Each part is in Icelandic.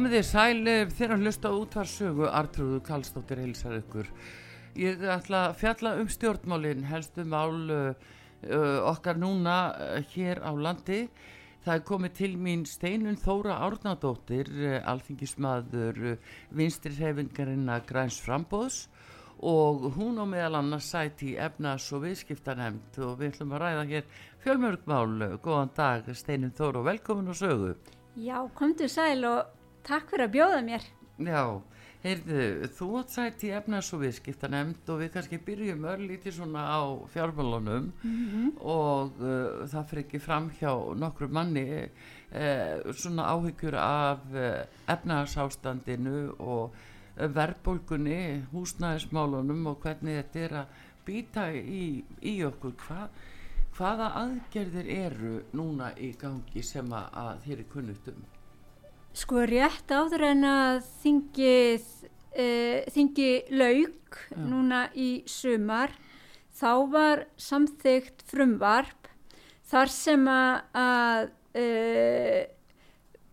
Komið þið sælir þegar að hlusta út var sögu Artrúðu Kallstóttir heilsar ykkur. Ég ætla að fjalla um stjórnmálinn, helstu mál uh, okkar núna uh, hér á landi. Það er komið til mín Steinun Þóra Árnadóttir, uh, alþingismadur vinstirhefingarinn að græns frambóðs og hún á meðal annars sæti efnas og viðskiptanemnd og við ætlum að ræða hér fjölmörgmál. Góðan dag Steinun Þóra og velkomin og sögu. Já, komdu sæl og Takk fyrir að bjóða mér. Já, heyrðu, þú átt sætt í efnas og viðskiptanemnd og við kannski byrjum örlítið svona á fjármálunum mm -hmm. og uh, það fyrir ekki fram hjá nokkru manni uh, svona áhyggjur af uh, efnarsástandinu og verðbólgunni, húsnæðismálunum og hvernig þetta er að býta í, í okkur. Hva, hvaða aðgerðir eru núna í gangi sem að, að þér er kunnutum? Sko rétt áður en að þingið, uh, þingi laug ja. núna í sumar þá var samþygt frumvarp þar sem að uh,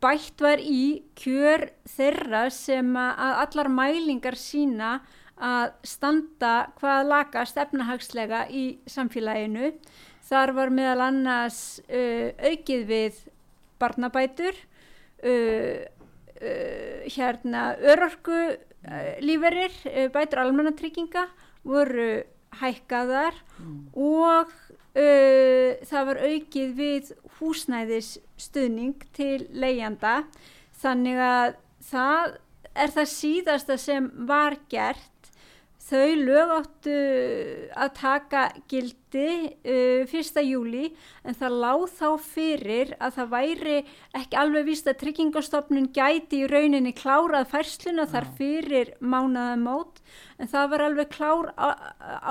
bætt var í kjör þeirra sem að allar mælingar sína að standa hvað lagast efnahagslega í samfélaginu. Þar var meðal annars uh, aukið við barnabætur uh, uh, hérna örorku uh, líferir, uh, bætur almannatrygginga voru hækkaðar mm. og uh, það var aukið við húsnæðisstuðning til leiðjanda þannig að það er það síðasta sem var gert þau lög áttu að taka gildi uh, 1. júli en það láð þá fyrir að það væri ekki alveg víst að tryggingastofnun gæti í rauninni klárað færsluna ja. þar fyrir mánaðamót en það var alveg klár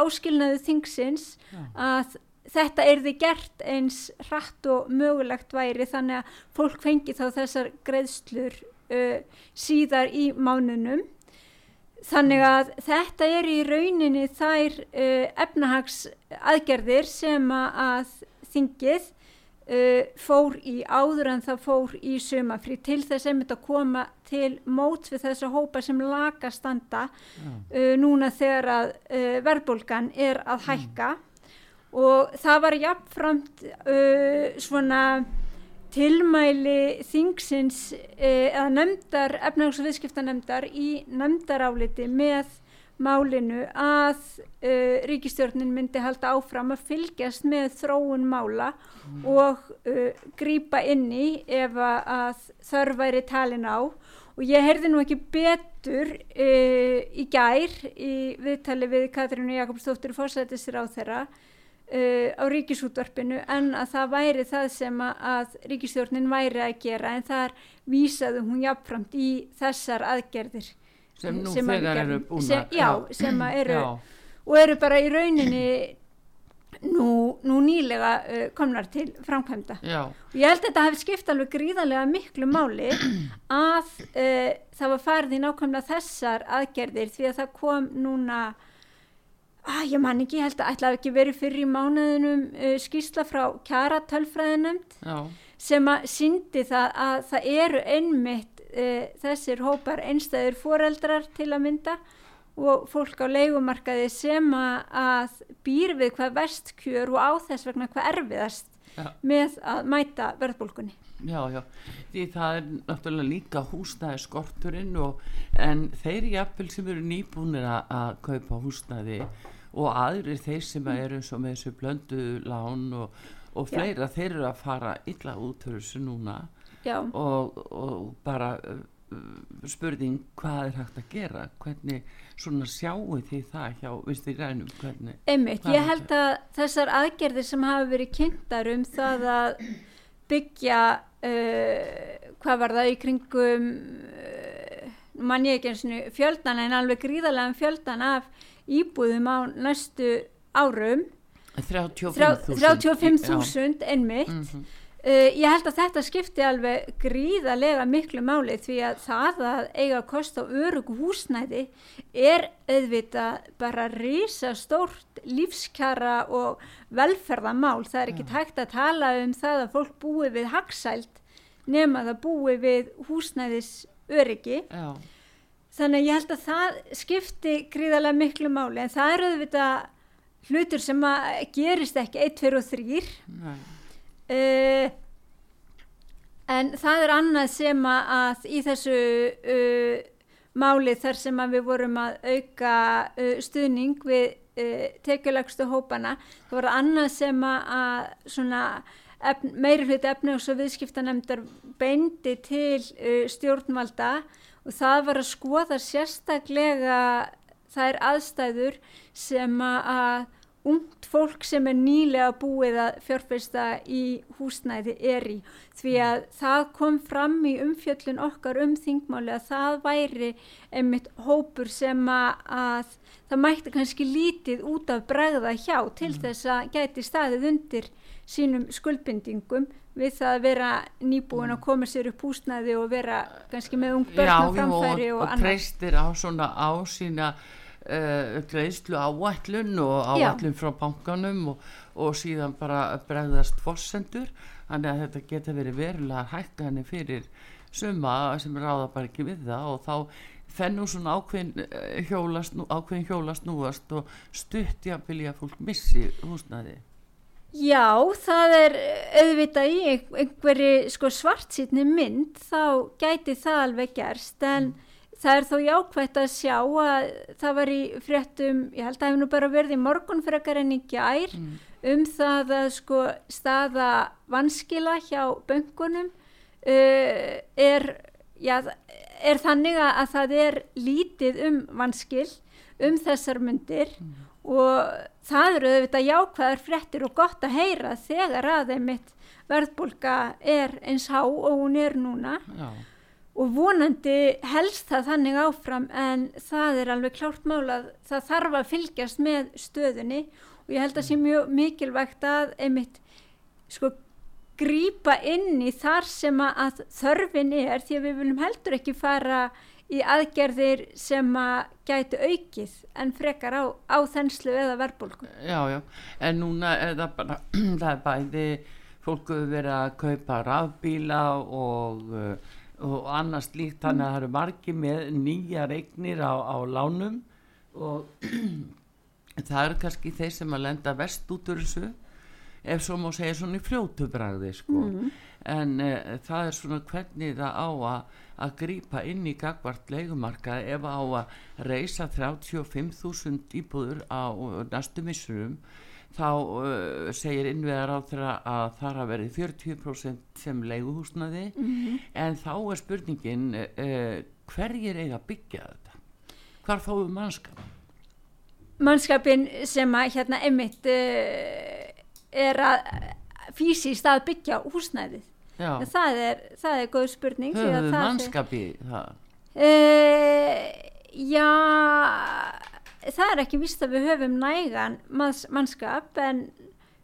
áskilnaðu þingsins ja. að þetta er því gert eins hratt og mögulegt væri þannig að fólk fengi þá þessar greiðslur uh, síðar í mánunum Þannig að þetta er í rauninni þær uh, efnahags aðgerðir sem að þingið uh, fór í áður en það fór í sumafri til þess að þetta koma til móts við þessa hópa sem laga standa uh, núna þegar að verðbólgan er að hækka. Mm. og það var jafnframt svona tilmæli þingsins eh, eða nefndar, efnags- og viðskiptanemndar í nefndaráliti með málinu að uh, ríkistjórnin myndi halda áfram að fylgjast með þróun mála mm. og uh, grýpa inni ef að þörf væri talin á og ég heyrði nú ekki betur uh, í gær í viðtali við Katrínu Jakobsdóttir fórsættisir á þeirra Uh, á ríkisútvarpinu en að það væri það sem að ríkistjórnin væri að gera en þar vísaði hún jafnframt í þessar aðgerðir sem nú sem þegar eru búin að já, sem að eru já. og eru bara í rauninni nú, nú nýlega uh, komnar til framkvæmda. Já, Og ég held að þetta hefði skipt alveg gríðarlega miklu máli að uh, það var farið í nákvæmlega þessar aðgerðir því að það kom núna að ég man ekki, ég held að ætlaði ekki verið fyrir í mánuðinum uh, skýrsla frá kjara tölfræðinemnd já, sem að síndi það að það eru einmitt uh, þessir hópar einstæður foreldrar til að mynda og fólk á leigumarkaði sem að, býr við hvað verst kjör og á þess vegna hvað erfiðast Já. með að mæta verðbólkunni. já, já. Því það er náttúrulega líka húsnæði skorturinn og, en þeir jafnvel sem eru nýbúnir að, að kaupa húsnæði og aðrir þeir sem eru eins og með þessu blöndu lán og, og Já. fleira, þeir eru að fara illa út fyrir þessu núna Já, og, og bara uh, spurning hvað er hægt að gera hvernig svona sjáu því það hjá vinstri grænum hvernig einmitt. Ég held að þessar aðgerðir sem hafa verið kynntar um það að byggja, uh, hvað var það í kringum, uh, mann ég ekki eins og fjöldan en alveg gríðarlega fjöldan af íbúðum á næstu árum, 35.000 35.000 einmitt. mm Uh, ég held að þetta skipti alveg gríðarlega miklu máli því að það að eiga að kosta á örugu húsnæði er auðvitað bara risastórt lífskjara og velferðamál. Það er ekki hægt að tala um það að fólk búi við hagsælt nema það búi við húsnæðis öryggi. Já, Þannig að ég held að það skipti gríðarlega miklu máli en það er auðvitað hlutur sem að gerist ekki 1, 2 og 3 nei. Uh, en það er annað sem að, í þessu uh, máli þar sem að við vorum að auka uh, stuðning við tekjulegstu hópana það var annað sem að, svona efn, meiri hluti efni og svo viðskiptanemndar beindi til uh, stjórnvalda og það var að skoða sérstaklega þær aðstæður sem að, ungt fólk sem er nýlega búið að fjárfesta í húsnæði er í. Því að það kom fram í umfjöllun okkar um þingmáli að það væri einmitt hópur sem að, að það mætti kannski lítið út af bregða hjá til þess að gæti staðið undir sínum skuldbindingum við það að vera nýbúin að koma sér upp húsnæði og vera kannski með ung börn á framfæri og, og, og treystir á svona á sína uh, greiðslu áætlun og Já. áætlun frá bankanum og, og síðan bara bregðast fossendur þannig að þetta geta verið verulega hækkani fyrir suma sem ráða bara ekki við það og þá fennum svona ákveðin eh, hjólast, ákveðin hjólast núast og stuttja vilja fólk missi húsnæði Já, það er auðvitað í ein- einhverju sko svartsýtni mynd þá gæti það alveg gerst en það er þó jákvætt að sjá að það var í fréttum, ég held að það hefur nú bara verið í morgun frekar en í gær um það að sko staða vanskila hjá böngunum uh, er, já, er þannig að að það er lítið um vanskil um þessar myndir og það eru auðvitað jákvæðar fréttir og gott að heyra þegar að einmitt verðbólka er eins há og hún er núna. Já, og vonandi helst það þannig áfram en það er alveg klárt mál að það þarf að fylgjast með stöðunni. Og ég held að sé mjög mikilvægt að einmitt sko grípa inn í þar sem að þörfin er því að við viljum heldur ekki fara í aðgerðir sem að gætu aukið en frekar á, á þenslu eða verðbólku. já, já, en núna er það bara, það er bæði fólk hefur verið að kaupa rafbíla og, uh, og annars líkt þannig að það eru margi með nýja regnir á, á lánum og það eru kannski þeir sem að lenda vest út úr þessu ef svo má segja svona í fljótu bragði sko. en uh, það er svona hvernig það á að að grípa inn í gagvart leigumarkað ef á að reysa 35.000 íbúður á uh, næstu missurum þá uh, segir innveðar á þeirra að það að verið 40% sem leiguhúsnaði en þá er spurningin uh, hverjir eiga að byggja þetta? Hvar fáum mannskap? Mannskapin sem að hérna einmitt uh, er að físist að byggja húsnæðið. Það er, það er góð spurning. höfum það sé- mannskapi það Uh, já, það er ekki víst að við höfum nægan manns, mannskap en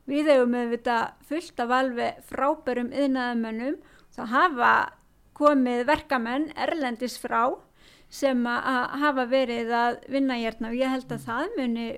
við hefum auðvitað fullt af alveg frábærum yðnaðamönnum það hafa komið verkamenn erlendis frá sem að hafa verið að vinna hérna og ég held að það muni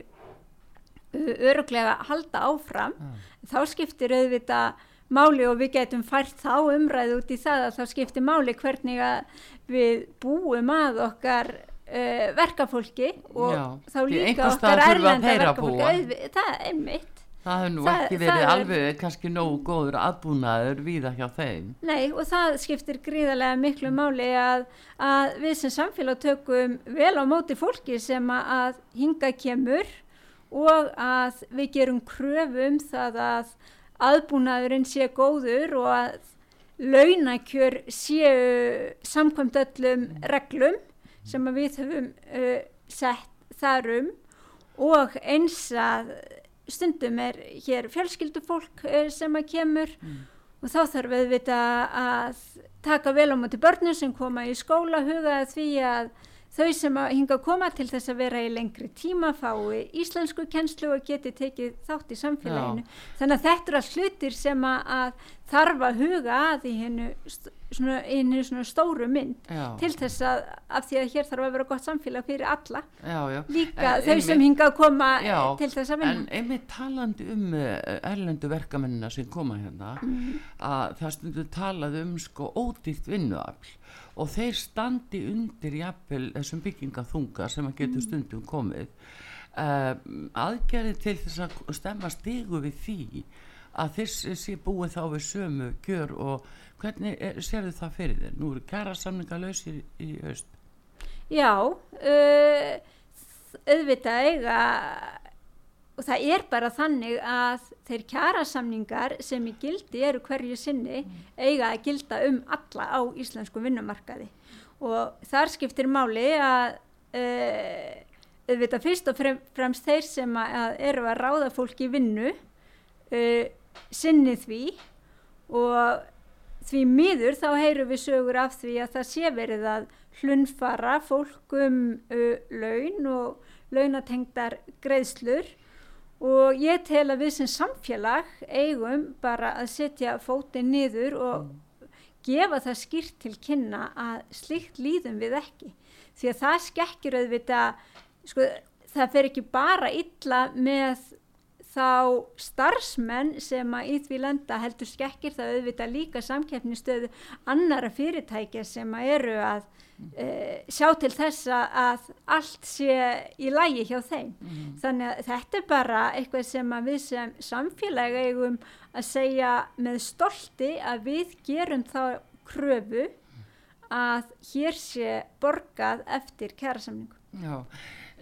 öruglega halda áfram mm. þá skiptir auðvitað máli og við getum fært þá umræð út í það að þá skiptir máli hvernig að við búum að okkar uh, verkafólki og Já, þá líka okkar erlenda verkafólki. það er mitt Það hefur nú það, ekki verið alveg kannski nógu góður aðbúnaður viða hjá þeim. Nei og það skiptir gríðarlega miklu máli að, að við sem samfélag tökum vel á móti fólki sem að hinga kemur og að við gerum kröfum það að aðbúnaðurinn sé góður og að launakjör séu samkvæmt öllum reglum sem við höfum uh, sett þarum og eins að stundum er hér fjölskyldufólk uh, sem að kemur mm. og þá þarf við að taka vel á móti börnum sem koma í skóla hugaði því að Þau sem hinga að koma til þess að vera í lengri tíma fái íslensku kennslu og geti tekið þátt í samfélaginu. Já. Þannig að þetta er all hlutir sem að þarf að huga að í hennu svona, svona stóru mynd já. til þess að af því að hér þarf að vera gott samfélag fyrir alla. Já, Líka en, þau sem hinga að koma til þess að vinna. En einmitt talandi um eh, erlendu verkamennina sem koma hérna mm. að það stundu talað um sko ódýrt vinnuafl og þeir standi undir jafnvel þessum byggingathunga sem að getur mm. stundum komið uh, aðgerði til þess að stemma stigu við því að þessi sé búið þá við sömu gjör og hvernig er, sér þau það fyrir þér? Nú eru kæra samninga lausir í öst Já uh, auðvitað eiga og það er bara þannig að þeir kjærasamningar sem í gildi eru hverju sinni eiga að gilda um alla á íslensku vinnumarkaði. Og þar skiptir máli að uh, auðvitað fyrst og fremst þeir sem að eru að ráða fólki vinnu uh, sinni því. Og því miður þá heyru við sögur af því að það sé verið að hlunfara fólkum uh, laun og launatengdar greiðslur og ég tel að við sem samfélag eigum bara að setja fótið niður og mm. gefa það skýrt til kynna að slikt líðum við ekki því að það skekkir auðvitað sko, það fer ekki bara illa með þá starfsmenn sem að í því landa heldur skekkir það auðvitað líka samkeppnistöðu annara fyrirtækja sem að eru að uh, sjá til þess að allt sé í lægi hjá þeim. Mm. þannig að þetta er bara eitthvað sem við sem samfélag eigum að segja með stolti að við gerum þá kröfu að hér sé borgað eftir kærasamningu Já,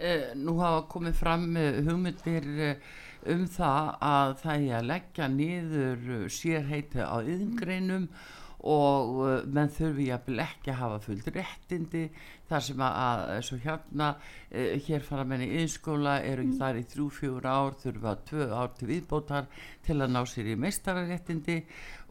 eh, nú hafa komið fram hugmyndir eh, um það að það er að leggja niður sérheiti á yðingreinum og uh, menn þurfi jafnvel ekki að hafa fullt réttindi þar sem að, að svo hérna uh, hér fara menni í innskóla eru mm. þar í þrjú-fjögur ár þurfa tvö ár til viðbótar til að ná sér í meistararéttindi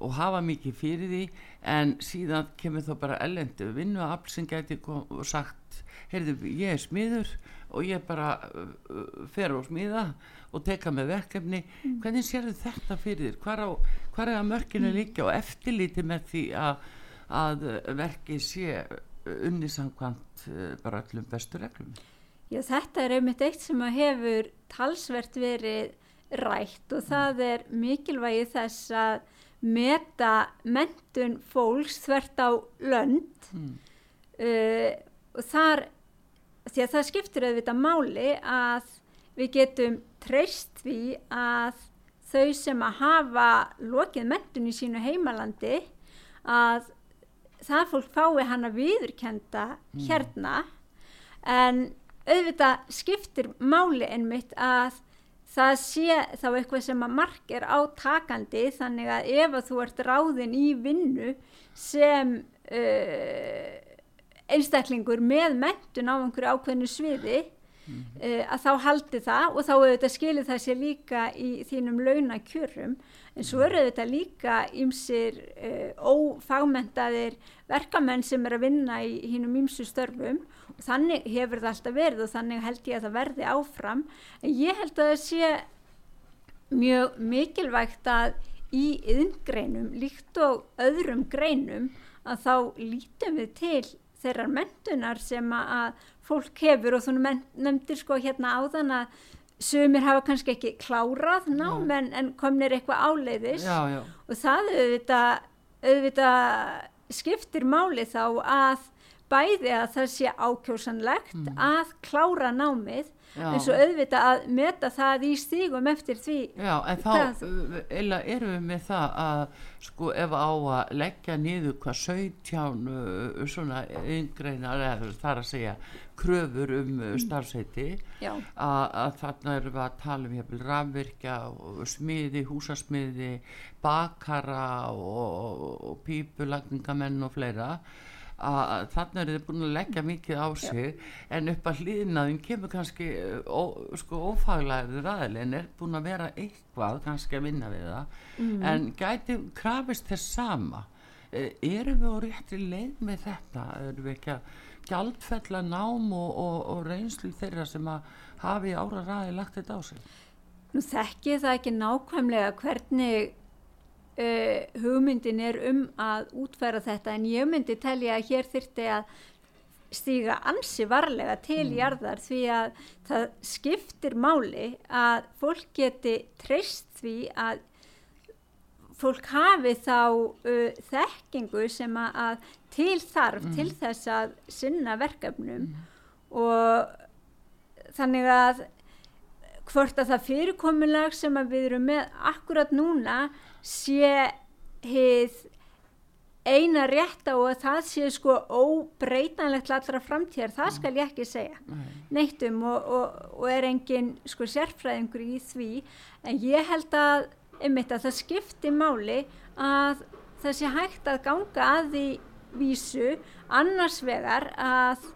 og hafa mikið fyrir því en síðan kemur þá bara ellendu vinnuafl sem gæti sagt heyrðu ég er smiður og ég bara uh, uh fer á smiða og teka með verkefni mm. hvernig sér þetta fyrir þér hvar er að mörkinu mm. líka og eftirlíti með því að, að verki sé unni samkvæmt uh, bara öllum bestu reglum Já þetta er einmitt eitt sem að hefur talsvert verið rætt og það mm. er mikilvægi þess að meta mentun fólks þvert á lönd mm. uh, og þar því að það skiptir auðvitað máli að við getum treyst því að þau sem að hafa lokið mentun í sínu heimalandi að það fólk fái hann að viðurkenda mm. hérna en auðvitað skiptir máli einmitt að það sé þá eitthvað sem að mark er átakandi þannig að ef að þú ert ráðin í vinnu sem uh, einstaklingur með mentun á einhverju ákveðnu sviði mm -hmm. að þá haldi það og þá auðvitað skilir það sér líka í þínum launakjörum. En svo eru þetta líka ymsir uh, ófagmentaðir verkamenn sem er að vinna í hínum ymsu störfum. Og þannig hefur það alltaf verið og þannig held ég að það verði áfram. En ég held að það sé mjög mikilvægt að í yðngreinum líkt og öðrum greinum að þá lítum við til þeirrar mentunar sem að fólk hefur og þú nefndir sko hérna áðan að sumir hafa kannski ekki klárað nám en, en komnir eitthvað áleiðis já, já. og það auðvitað, auðvitað skiptir máli þá að bæði að það sé ákjósanlegt mm. að klára námið eins og auðvitað að meta það í stígum eftir því Já, en þá eila erum við með það að sko ef á að leggja niður hvað 17 uh, svona yngreinar eða þar að segja kröfur um uh, mm. starfsæti að, að þarna erum við að tala um hefur rafvirkja og smiði, húsasmiði bakara og, og pípulagningamenn og fleira að þannig er þið búin að leggja mikið á sig Já. en upp að hlýðnaðin kemur kannski ó, sko ófaglæður aðeins en er búin að vera eitthvað kannski að vinna við það mm. en gæti krafist þess sama e, erum við á réttri leið með þetta erum við ekki að gjaldfella nám og, og, og reynslu þeirra sem að hafi ára ræði lagt þetta á sig Nú þekki það ekki nákvæmlega hvernig uh, hugmyndin er um að útfæra þetta en ég myndi telja að hér þyrti að stíga ansi varlega til mm. jarðar því að það skiptir máli að fólk geti treyst því að fólk hafi þá uh, þekkingu sem að til þarf mm. til þess að sinna verkefnum mm. og þannig að hvort að það fyrirkomulag sem við erum með akkurat núna sé heið eina rétt á að það sé sko óbreytanlegt allra framtíðar, það skal ég ekki segja neittum og, og, og er engin sko sérfræðingur í því. En ég held að einmitt að það skipti máli að það sé hægt að ganga að því vísu annars vegar að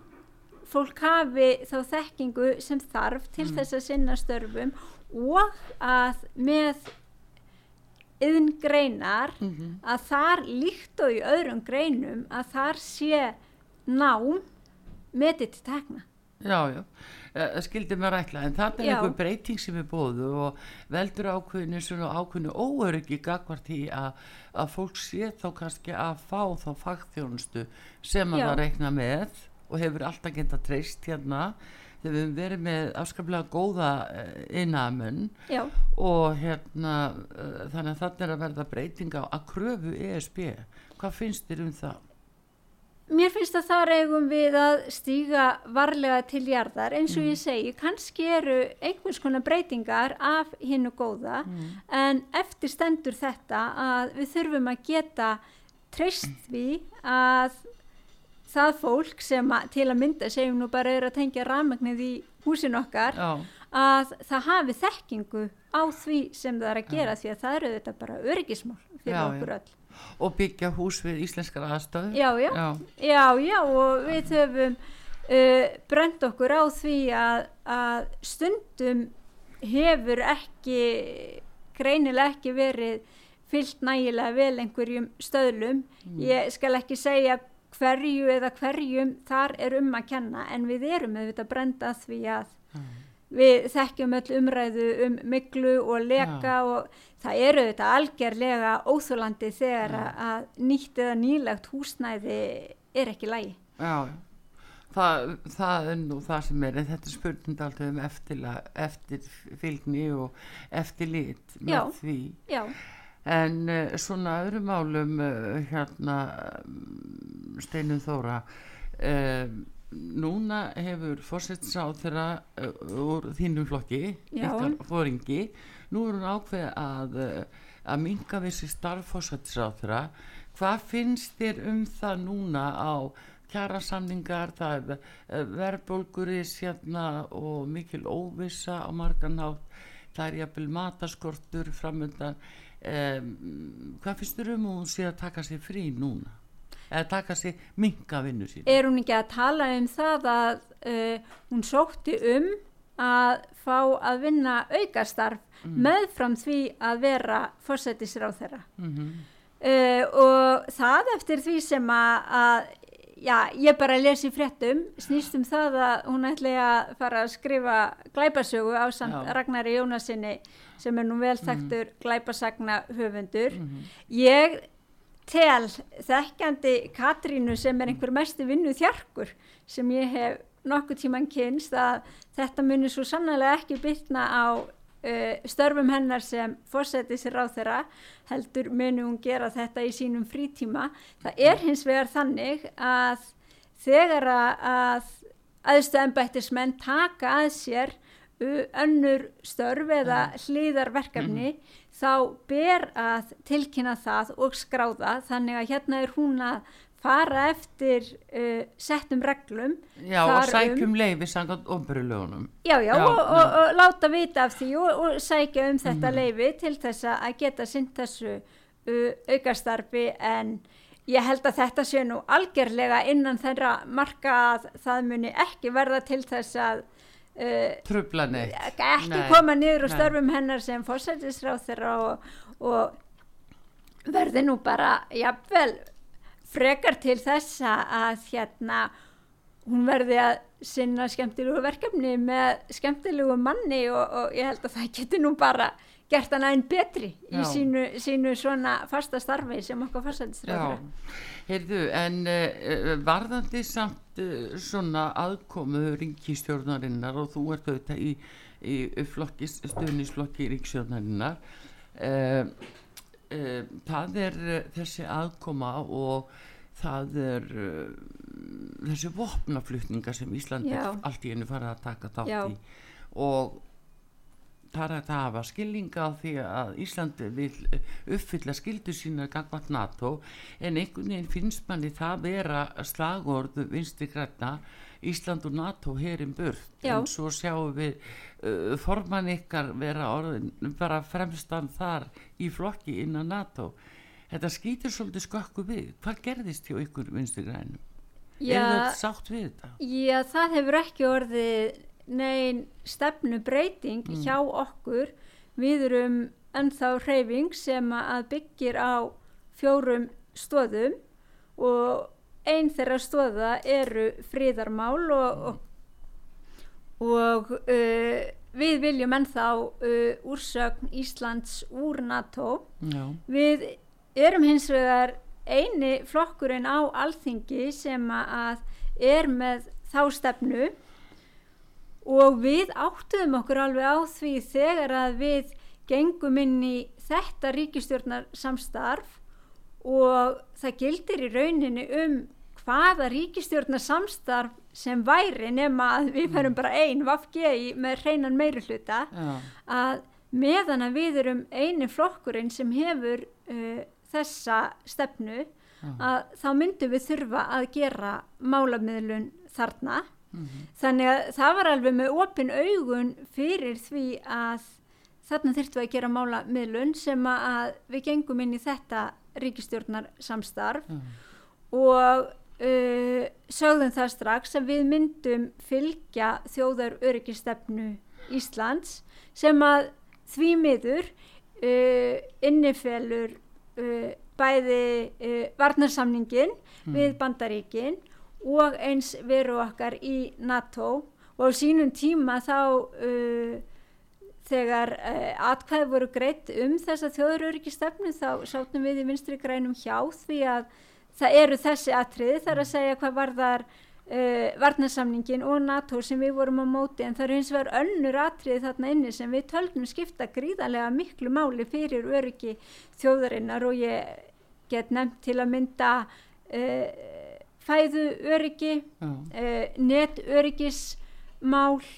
fólk hafi þá þekkingu sem þarf til mm. þess að sinna störfum og að með yðn greinar mm -hmm. að þar líkt og í öðrum greinum að þar sé nám metið til tekna. Já, já, það skildi mér rækla en það er einhver breyting sem er bóðu og veldur ákveðinu svona ákveðinu óöryggi gagvart í að, að fólk sé þá kannski að fá þá fagþjónustu sem að það reikna með og hefur alltaf gett að treyst hérna við hefum verið með afskaplega góða eh, og hérna uh, þannig að þannig er að verða breytinga að kröfu ESB hvað finnst þér um það? Mér finnst að það reygum við að stíga varlega til jarðar eins og mm. ég segi, kannski eru einhvers konar breytingar af hinnu góða mm. en eftir stendur þetta að við þurfum að geta treyst við að það fólk sem að, til að mynda segjum nú bara er að tengja rafmagnið í húsin okkar já. að það hafi þekkingu á því sem það er að gera já. því að það eru þetta bara örgismál fyrir já, okkur öll og byggja hús við íslenskara aðstöðu já já, já já og við höfum uh, brend okkur á því að, að stundum hefur ekki greinilega ekki verið fyllt nægilega vel einhverjum stöðlum mm. ég skal ekki segja hverju eða hverjum þar er um að kenna en við erum auðvitað brenda því að mm. við þekkjum öll umræðu um miklu og leka ja. og það eru auðvitað algjörlega óþúlandi þegar ja. að nýtt eða nýlegt húsnæði er ekki lægi. Já, það, það er nú það sem er en þetta er spurning alltaf um eftirfylgni og eftirlit með já, því. Já, en uh, svona öðrum málum uh, hérna Steinun Þóra uh, núna hefur fórsettisáð þeirra úr þínum flokki ykkar fóringi nú er hún ákveð að að minga vissi starf fórsettisáð þeirra hvað finnst þér um það núna á kjærasamningar, það er verðbólguris hérna og mikil óvisa á marganátt það er jafnvel mataskortur framöndan um, hvað finnst þér um hún sé að taka sér frí núna eða taka sér minga vinnu sín er hún ekki að tala um það að uh, hún sótti um að fá að vinna aukastarf mm. meðfram því að vera fórsættisráð þeirra mm -hmm. uh, og það eftir því sem að, að já, ég bara lesi fréttum snýst um það að hún ætli að fara að skrifa glæpasögu á samt Ragnari Jónasinni sem er nú vel þekktur mm. glæpasagna höfundur. Mm. Ég tel þekkjandi Katrínu sem er einhver mestu vinnu þjarkur sem ég hef nokkuð tíman kynst að þetta munir svo sannlega ekki byrna á uh, störfum hennar sem fórsetið sér á þeirra heldur muni hún gera þetta í sínum frítíma. Það er hins vegar þannig að þegar að aðstu ennbættismenn taka að sér önnur störf eða hlýðarverkefni mm -hmm. þá ber að tilkynna það og skráða. Þannig að hérna er hún að fara eftir uh, settum reglum Já og sækjum um, leifi sangat ofnbjörnulegunum Já já, já og, og, og láta vita af því og, og sækja um þetta mm. leifi til þess að geta synd þessu uh, aukastarfi en ég held að þetta sé nú algjörlega innan þeirra marka að það muni ekki verða til þess að uh, Trubla neitt. Ekki nei, koma niður og störfum hennar sem fórsættisráð þeirra og verði nú bara jafnvel frekar til þessa að hérna hún verði að sinna skemmtilegu verkefni með skemmtilegu manni og, og ég held að það geti nú bara gert hann aðeins betri Já. í sínu, sínu svona fasta starfi sem okkar farsættisræður Heyrðu, en uh, varðandi samt uh, svona aðkomu ringistjórnarinnar og þú ert auðvitað í, í flokki, stöðnisflokki ringstjórnarinnar uh, það er þessi aðkoma og það er þessi vopnaflutninga sem Íslandi allt í einu farið að taka þátt í. Og það er að hafa skilninga á því að Íslandi vil uppfylla skildu sína gangvart NATO en einhvern veginn finnst manni það vera slagorðu vinsti græna Ísland og NATO herin burt. Já. en svo sjáum við uh, forman ykkar vera orðin bara fremstan þar í flokki innan NATO. Þetta skýtir svolítið skakku við. Hvað gerðist hjá ykkur vinstu grænum? Er þetta sátt við þetta? Já það hefur ekki orðið neyn stefnu breyting mm. hjá okkur við erum ennþá hreyfing sem að byggir á fjórum stóðum og einn þeirra stóða eru fríðarmál og, og, og uh, við viljum ennþá uh, úrsögn Íslands úr NATO Já. við erum hins vegar eini flokkurinn á alþingi sem að er með þá stefnu og við áttuðum okkur alveg á því þegar að við gengum inn í þetta ríkistjórnar samstarf og það gildir í rauninni um hvaða ríkistjórnar samstarf sem væri nema að við ferum mm. bara einn vafgei með hreinan meiri hluta Já. að meðan að við erum eini flokkurinn sem hefur uh, þessa stefnu Já. að þá myndum við þurfa að gera málamiðlun þarna mm -hmm. þannig að það var alveg með opin augun fyrir því að þarna þurftum við að gera málamiðlun sem að við gengum inn í þetta ríkistjórnar samstarf mm. og uh, sögðum það strax að við myndum fylgja þjóðar öryggistefnu Íslands sem að því miður uh, innifelur uh, bæði uh, varnarsamningin mm. við bandaríkin og eins veru okkar í NATO. Og á sínum tíma þá uh, þegar uh, atkvæði voru greitt um þessa þjóðaröryggistefnu þá sátum við í vinstri grænum hjá því að það eru þessi atriði þar að segja hvað varðar uh, varnasamningin og NATO sem við vorum á móti. En það eru eins og verður önnur atriði þarna inni sem við tölnum skipta gríðarlega miklu máli fyrir öryggi þjóðarinnar. Og ég get nefnt til að mynda uh, fæðu öryggi uh, net öryggismál og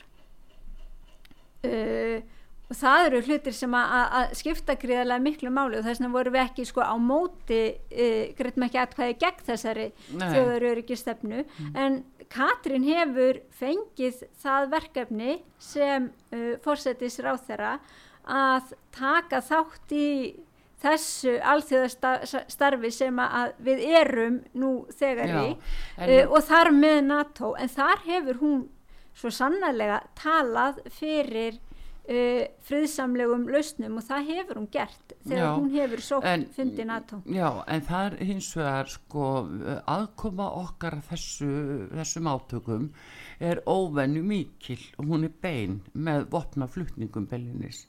og það eru hlutir sem að skipta gríðarlega miklu máli og þess vegna vorum við ekki sko á móti e, greiðum ekki aðkvæði gegn þessari þjóðaröryggisstefnu. Mm. en Katrín hefur fengið það verkefni sem uh, fórsetis ráð þeirra að taka þátt í þessu alþjóðastarfi sem að við erum nú þegar í. uh, og þar með NATO. En þar hefur hún svo sannarlega talað fyrir uh, friðsamlegum lausnum og það hefur hún gert þegar já, hún hefur sótt fundið NATO. Já, en það er hins vegar sko aðkoma okkar þessu, þessum átökum er óvennu mikil og hún er bein með vopnaflutningum Bellinis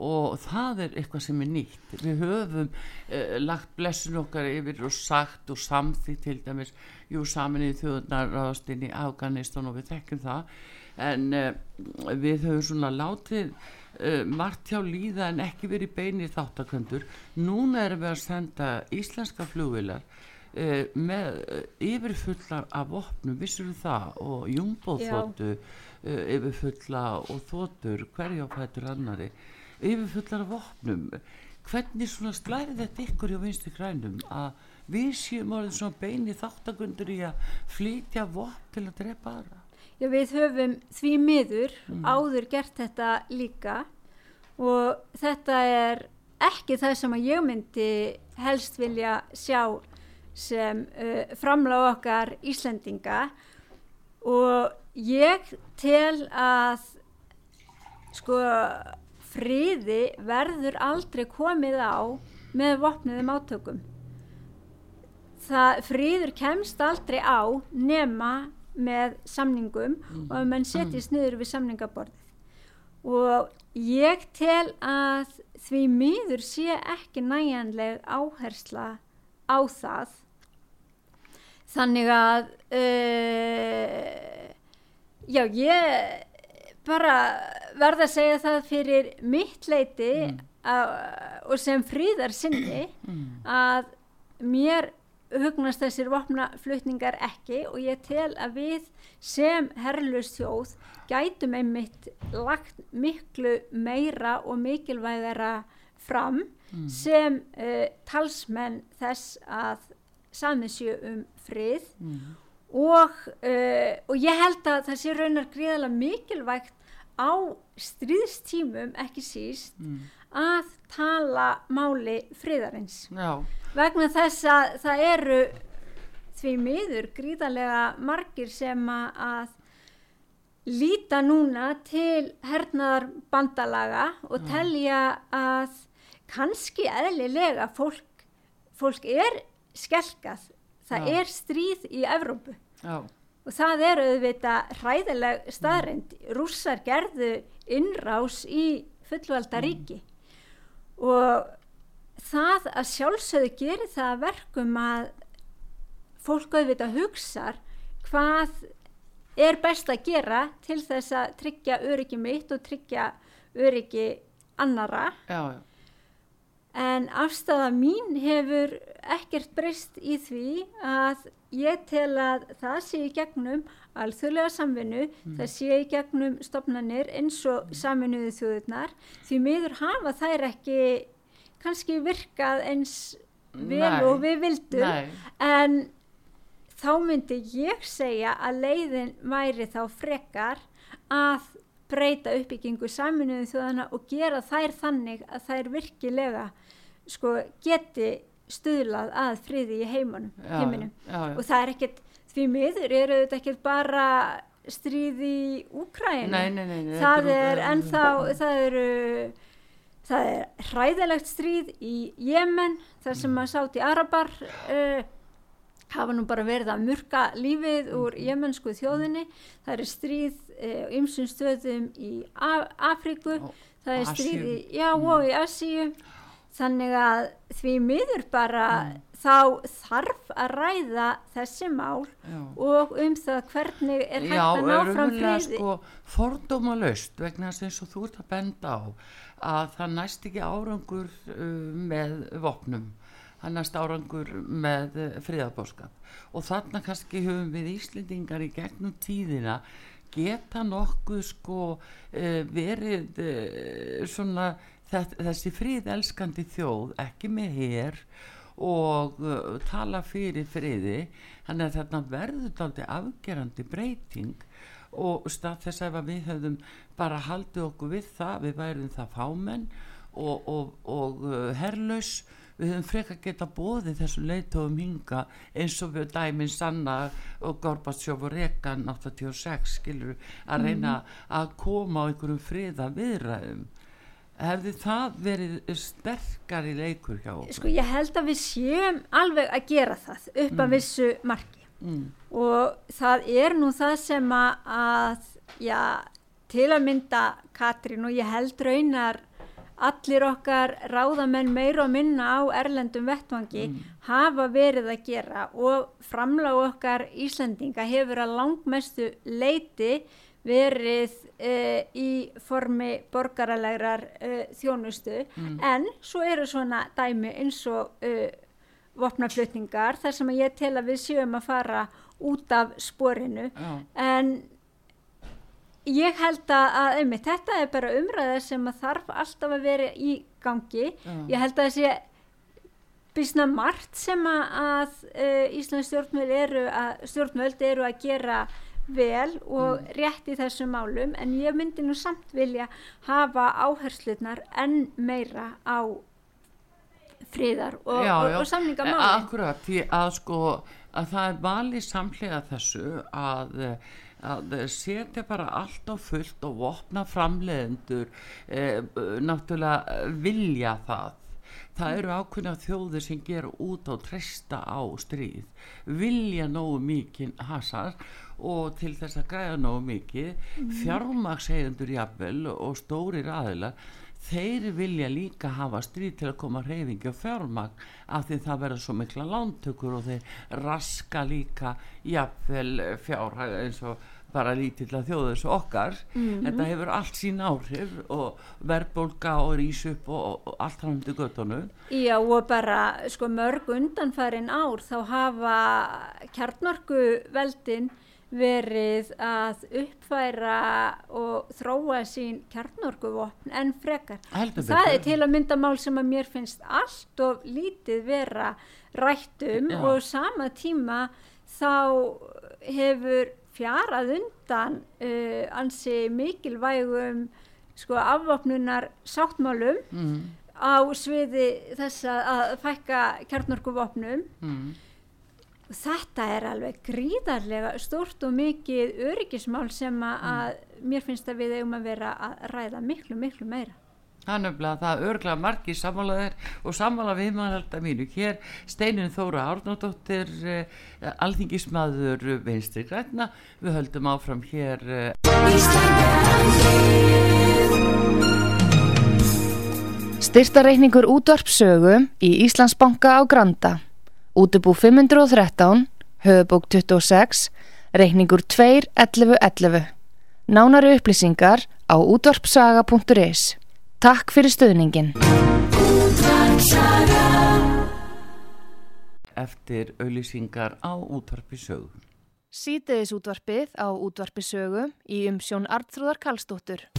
og það er eitthvað sem er nýtt. Við höfum uh, lagt blessun okkar yfir og sagt og samþýtt til dæmis jú saminni þjóðunar ráðast inn í Afganistan og við þekkjum það. En uh, við höfum svona látið uh, margt hjá líða en ekki verið beinir þáttaköndur núna erum við að senda íslenska flugvilar uh, með uh, yfirfullar af vopnum, vissur það? Og júmbóðþóttu yfirfulla og þóttur hverjáfættur annari yfirfullar af vopnum hvernig svona slæri þetta ykkur hjá vinstu krænum að við séum orðið svona beini þáttakundur í að flytja vopn til að drepa aðra Já, við höfum því miður mm. áður gert þetta líka og þetta er ekki það sem að ég myndi helst vilja sjá sem uh, framláð okkar Íslendinga og ég tel að sko friði verður aldrei komið á með vopniðum átökum. Það friður kemst aldrei á nema með samningum mm. og að mann setjast mm. niður við samningaborðið. Og ég tel að því miður sé ekki næjanleg áhersla á það. Þannig að uh, já, ég bara verða að segja það fyrir mitt leiti mm. að, og sem fríðar sinni mm. að mér hugnast þessir vopnaflutningar ekki og ég tel að við sem herrlust þjóð gætum einmitt lagt miklu meira og mikilvægara fram mm. sem uh, talsmenn þess að samiðsjö um frið mm. Og, uh, og ég held að það sé raunar gríðalega mikilvægt á stríðstímum ekki síst mm. að tala máli friðarins Já. vegna þess að það eru því miður gríðarlega margir sem að líta núna til hernaðar bandalaga og Já. telja að kannski eðlilega fólk, fólk er skelkað það Já. er stríð í Evrópu Já og það er auðvitað hræðileg staðrind rússar gerðu innrás í fullvalda mm. ríki mm. og það að sjálfsögðu gerir það verkum að fólk auðvitað hugsa hvað er best að gera til þess að tryggja öryggi mitt og tryggja öryggi annara já, já. En afstæða mín hefur ekkert breyst í því að ég tel að það sé í gegnum alþjóðlega samvinnu, mm. það sé í gegnum stopnarnir eins og mm. saminuðu þjóðurnar, því miður hafa þær ekki kannski virkað eins vel Nei. og við vildum, Nei. en þá myndi ég segja að leiðin væri þá frekar að breyta uppbyggingu saminuðu þjóðana og gera þær þannig að þær virkilega sko, geti stuðlað að friði í heimunum, já, heiminum. já, já. og það er ekkert, því miður eru þetta ekkert bara stríð í Úkrænu það er ennþá það eru það er hræðilegt stríð í Jemen þar sem að sátt í Arabar uh, hafa nú bara verið að murka lífið úr mhm. jemensku þjóðinni. Það er stríð uh, ymsum stöðum í Af Afríku. Það er stríð í, já, og í Asíu þannig að því miður bara mm. þá þarf að ræða þessi mál Já. og um það hvernig er hægt Já, að ná fram friði sko, fordóma löst vegna þess að þú ert að benda á að það næst ekki árangur uh, með vopnum það næst árangur með uh, friðabóskap og þarna kannski höfum við Íslendingar í gegnum tíðina geta nokkuð sko uh, verið uh, svona þessi fríðelskandi þjóð ekki með hér og uh, tala fyrir friði þannig að þarna verður daldi afgerandi breyting og stað þess að við höfum bara haldið okkur við það við værum það fámenn og, og, og uh, herrlaus við höfum freka geta bóðið þessu leitofum hinga eins og við dæminn Sanna og Gorbatsjóf og Rekan 86 skilur að reyna mm. að koma á einhverjum friða viðræðum hefði það verið sterkar í leikur hjá okkur? Sko ég held að við séum alveg að gera það upp mm. að vissu marki mm. og það er nú það sem að, já, til að mynda Katrín og ég held raunar allir okkar ráðamenn meira og minna á erlendum vettvangi hafa verið að gera og framlág okkar Íslandinga hefur að langmestu leiti verið uh, í formi borgaralegrar uh, þjónustu en svo eru svona dæmi eins og uh, vopnaflutningar þar sem ég tel að við séum að fara út af sporinu Já. en ég held að, einmitt, þetta er bara umræða sem þarf alltaf að vera í gangi Já. ég held að sé bísna margt sem að, að Íslands stjórnvöld eru að, stjórnvöld eru að gera vel og rétt í þessum málum en ég myndi nú samt vilja hafa áherslunar enn meira á fríðar og, Já, og, já. og samningamáli. Akkurat, því að sko að það er valið samlega þessu að, að setja bara allt á fullt og vopna framleiðendur eh, náttúrulega vilja það það eru ákveðna þjóðir sem gera út á treysta á stríð vilja nógu mikið hasar og til þess að græða nógu mikið mm. fjármagseigendur jafnvel og stórir aðilar þeir vilja líka hafa stríð til að koma reyfingi og fjármagn af því það verður svo mikla lántökur og þeir raska líka jafnvel fjárhag eins og bara lítill að þjóðu þessu okkar þetta hefur allt sín áhrif og verðbólka og rís upp og, og allt hann til göttunum Já og bara sko mörg undanfærin ár þá hafa kjarnorku veldin verið að uppfæra og þróa sín kjarnorkuvopn en frekar. Heldur Það betur. er til að mynda mál sem að mér finnst allt og lítið vera rættum Já. og sama tíma þá hefur fjarað undan uh, ansi mikilvægum sko afvopnunar sáttmálum mm, á sviði þess að fækka kjarnorkuvopnum mm. þetta er alveg gríðarlega stórt og mikið öryggismál sem að, að mér finnst að við eigum að vera að ræða miklu, miklu meira. Er nefnilega það örglega margir sammálaðir og sammála viðmælda mínu. Hér Steinin Þóra Árnóttir, uh, alþingismadur vinstri græna. Við höldum áfram hér. Uh, Styrtareikningur útvarpsögu í Íslandsbanka á Granda. Útubú 513, höfubók 26, reikningur 2.11.11. Nánari upplýsingar á útvarpsaga.is. Takk fyrir stöðningin. eftir auðlýsingar á útvarpi sögu. Sýteðis útvarpið á útvarpisögu í umsjón Artrúðar Karlsdóttur.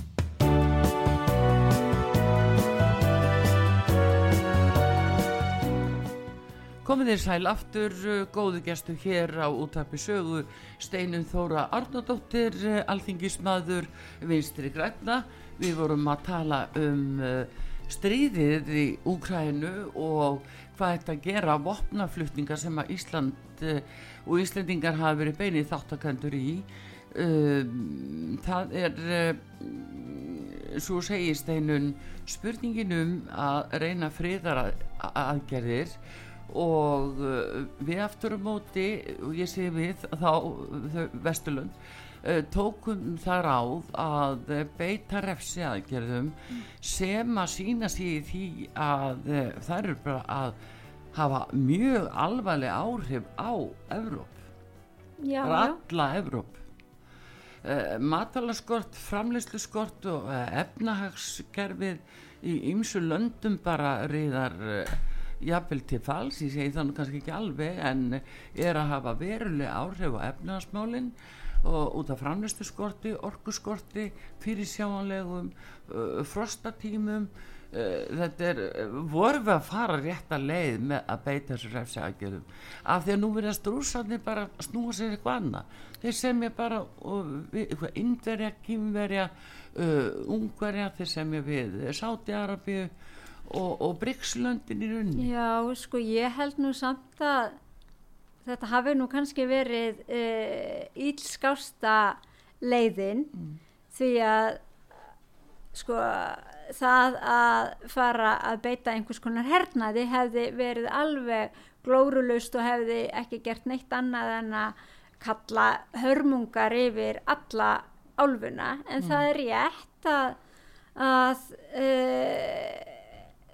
Komið þér sæl aftur, uh, góðu gestu hér á útvarpi sögu, Steinun Þóra Arnódóttir, uh, alþingismadur vinstri græna. Við vorum að tala um uh, stríðið í Úkrænu og hvað þetta gera vopnaflutningar sem að Ísland og Íslendingar hafa verið beinið þáttakendur í. Það er, svo segir Steinun, spurningin um að reyna friðar aðgerðir og uh, við aftur á móti og ég segi við þá Vesturlund uh, tókum það ráð að beita refsi aðgerðum sem að sína sig í því að uh, það eru bara að hafa mjög alvarleg áhrif á Evróp, Já, bara já. alla Evróp uh, matalaskort, framleysluskort og efnahagskerfið í ymsu löndum bara reyðar uh, jafnvel til fals, ég segi þannig kannski ekki alveg en er að hafa veruleg áhrif á efnahagsmálin og út af framleysluskorti, orkuskorti fyrir sjáanlegum uh, frostatímum. Uh, þetta er, vorum við að fara rétta leið með að beita þessu refsi aðgerðum af því að nú verðast rússarnir bara að snúa sér eitthvað annað. Þeir bara og, við, eitthvað indverja, kýmverja uh, ungverja, þeir semja við Sáti-Arabíu og, og Brygslöndin í runni Já, sko ég held nú samt að þetta hafi nú kannski verið uh, ílskásta leiðin því að sko það að fara að beita einhvers konar hernaði hefði verið alveg glórulust og hefði ekki gert neitt annað en að kalla hörmungar yfir alla álfuna. En það er rétt að, að uh,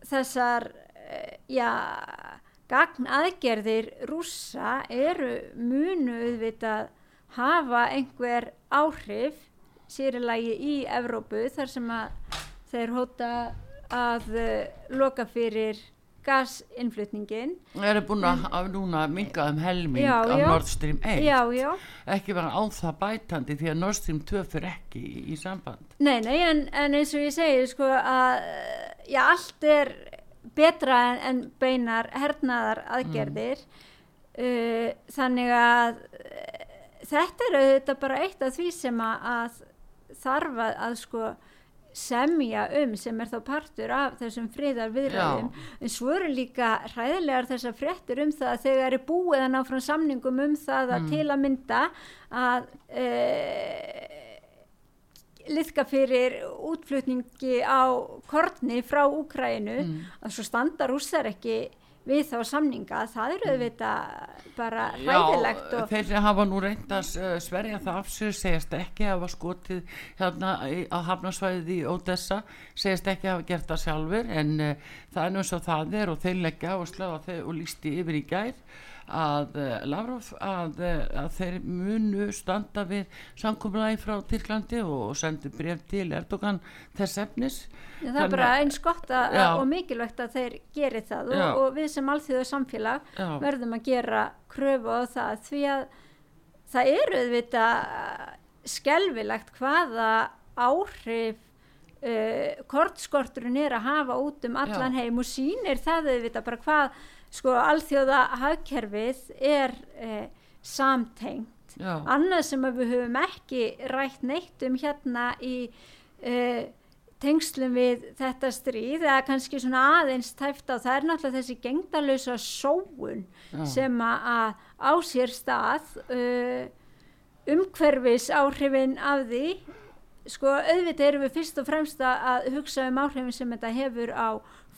þessar uh, já, gagn aðgerðir rússa eru munu auðvitað hafa einhver áhrif sérilagi í Evrópu þar sem að þeir hóta að uh, loka fyrir gasinflutningin Það eru búin að, að núna minga um helming Já, af já. Nord Stream 1 já, já, ekki vera á það bætandi því að Nord Stream 2 fyrir ekki í, í samband. Nei, nei en, en eins og ég segi sko að já, allt er betra en, en beinar hernaðar aðgerðir. Uh, þannig að uh, þetta er auðvitað bara eitt af því sem að, þarf að, að sko semja um sem er þá partur af þessum friðar viðræðum en svo eru líka hræðilegar þessar fréttir um það að þegar er búið að ná frá samningum um það að til að mynda að e, liðka fyrir útflutningi á kortni frá Úkrænu að svo standa rússar ekki við þá samninga, það eru auðvitað bara hræðilegt Já, og þeir sem hafa nú reynd að uh, sverja það af sig segjast ekki að hafa skotið hérna á hafnarsvæðið í Odessa segjast ekki að hafa gert það sjálfur en uh, það er nú eins og það er og þeir leggja áherslu á þeir og lísti yfir í gær að uh, Lavrov að, uh, að þeir munu standa við samkomulagi frá Tyrklandi og sendu bref til Erdogan þess efnis það er bara eins gott að, Já. og mikilvægt að þeir geri það Já. og, og við sem alþjóðu samfélag Já. verðum að gera kröfu á það því að það eru auðvitað skelvilegt hvaða áhrif uh, kortskorturinn er að hafa út um allan Já. heim og sýnir það auðvitað bara hvað sko alþjóða hagkerfið er uh, samtengt annað sem við höfum ekki rætt neitt um hérna í uh, tengslum við þetta stríð eða kannski svona aðeins tæft á það er náttúrulega þessi gengdalösa sóun Já. sem að á sér stað uh, umhverfis áhrifin af því sko auðvitað erum við fyrst og fremst að- hugsa um áhrifin sem þetta hefur á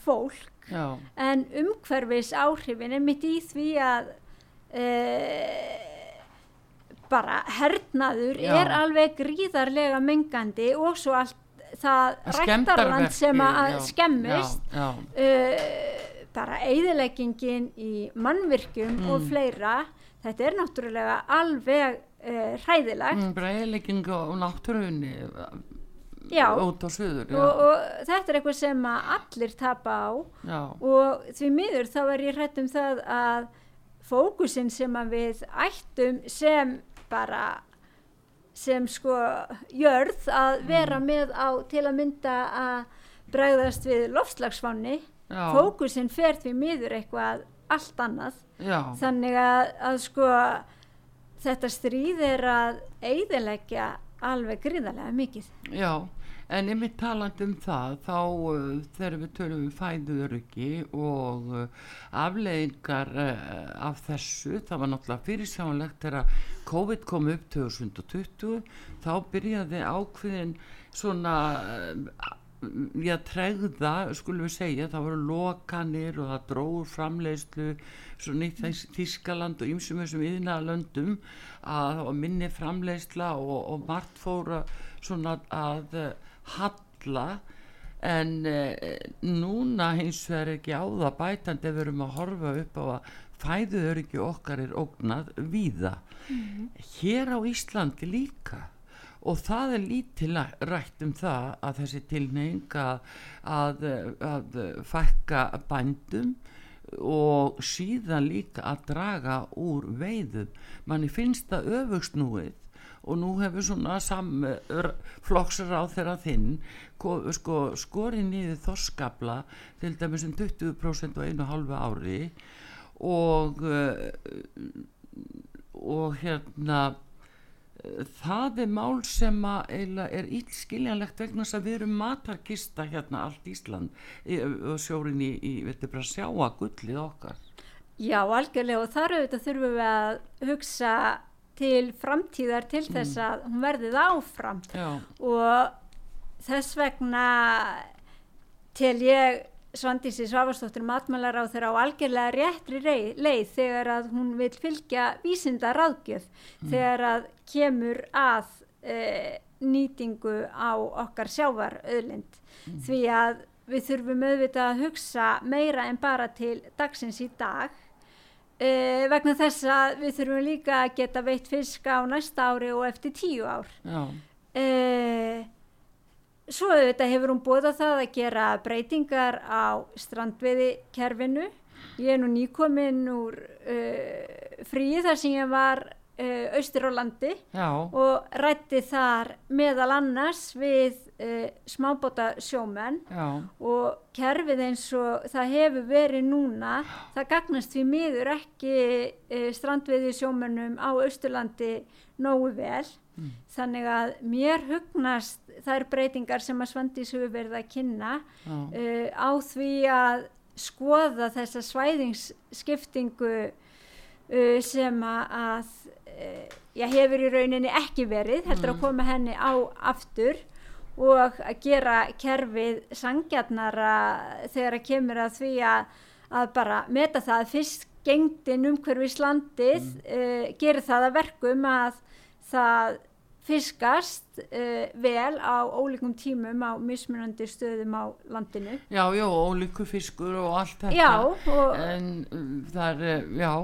fólk Já, en umhverfis áhrifin er mitt í því að e, bara hernaður Já. er alveg gríðarlega mengandi og svo allt það rættarland sem að já, skemmist já, uh, bara eigðileggingin í mannvirkjum Mm. og fleira þetta er náttúrulega alveg uh, hræðilegt Mm, bara eiginlegging og náttúrunni Já. út á suður já. og, og þetta er eitthvað sem að allir tapa á já, og því miður þá er ég hrætt um það að fókusin sem að við ættum sem bara sem sko jörð að vera með á til að mynda að bregðast við loftslagsfánni já, fókusin fer því miður eitthvað allt annað. Já, þannig að, að sko þetta stríð er að eigðilegja alveg gríðarlega mikið. Já en einmitt talandi um það þá uh, þegar við tölum um fæðuöryggi og uh, afleiðingar uh, af þessu það var náttúrulega fyrirsjáanlegt þegar COVID kom upp 2020 þá byrjaði ákveðin svona uh, já, tregða, skulum við segja, það voru lokanir og það dróður framleiðslu svo nýtt þess Þískaland og ýmsum þessum yðnaðalöndum að minni framleiðsla og, og margt fóra svona að halla en uh, núna hins vegar ekki á það bætandi ef við erum að horfa upp á að fæðuöryggi okkar er ógnað víða. Hér á Íslandi líka. Og það er lítið rætt um það að þessi tilneying að, að, að fækka bændum og síðan líka að draga úr veiðum. Manni finnst það öfugsnúið og nú hefur svona samflokksar á þeirra þinn ko- sko, skorið niður þorskabla til dæmis um 20% á einu hálfu ári og uh, og hérna eh, það er mál sem að er illskiljanlegt vegna þess að við erum matarkista hérna allt Ísland og sjórin í, í veitir bara sjá að gullið okkar? Já, algjörlega og þar auðvitað þurfum við að hugsa til framtíðar til þess að hún verðið áfram. Já, og þess vegna tel ég Svandísi Svavarsdóttir matmælar á þeirra á algjörlega réttri leið þegar að hún vil fylgja vísinda ráðgjöf þegar að kemur að uh, nýtingu á okkar sjávaröðlind mm. því að við þurfum auðvitað að hugsa meira en bara til dagsins í dag uh, vegna þess að við þurfum líka að geta veitt fisk á næsta ári og eftir tíu ár. Uh, svo auðvitað hefur hún bóðað það að gera breytingar á strandveiði kerfinu ég er nú nýkominn úr uh, fríi þar sem ég var austur á landi Já. og rætti þar meðal annars við uh, smábóta sjómenn Já. og kerfið eins og það hefur verið núna það gagnast við miður ekki uh, strandveiði sjómennum á austurlandi nógu vel mm. þannig að mér hugnast þær breytingar sem að Svandís hefur verið að kynna uh, á því að skoða þessa svæðingsskiptingu uh, sem að uh, já, hefur í rauninni ekki verið, heldur mm. að koma henni á aftur og að gera kerfið sangjarnara þegar að kemur að því að, að bara meta það fyrst gengdin umhverfis landið mm. uh, gerir það að verkum að það fiskast uh, vel á ólíkum tímum á mismunandi stöðum á landinu. Já, já, ólíku fiskur og allt þetta. Já, og... En um, það er, já,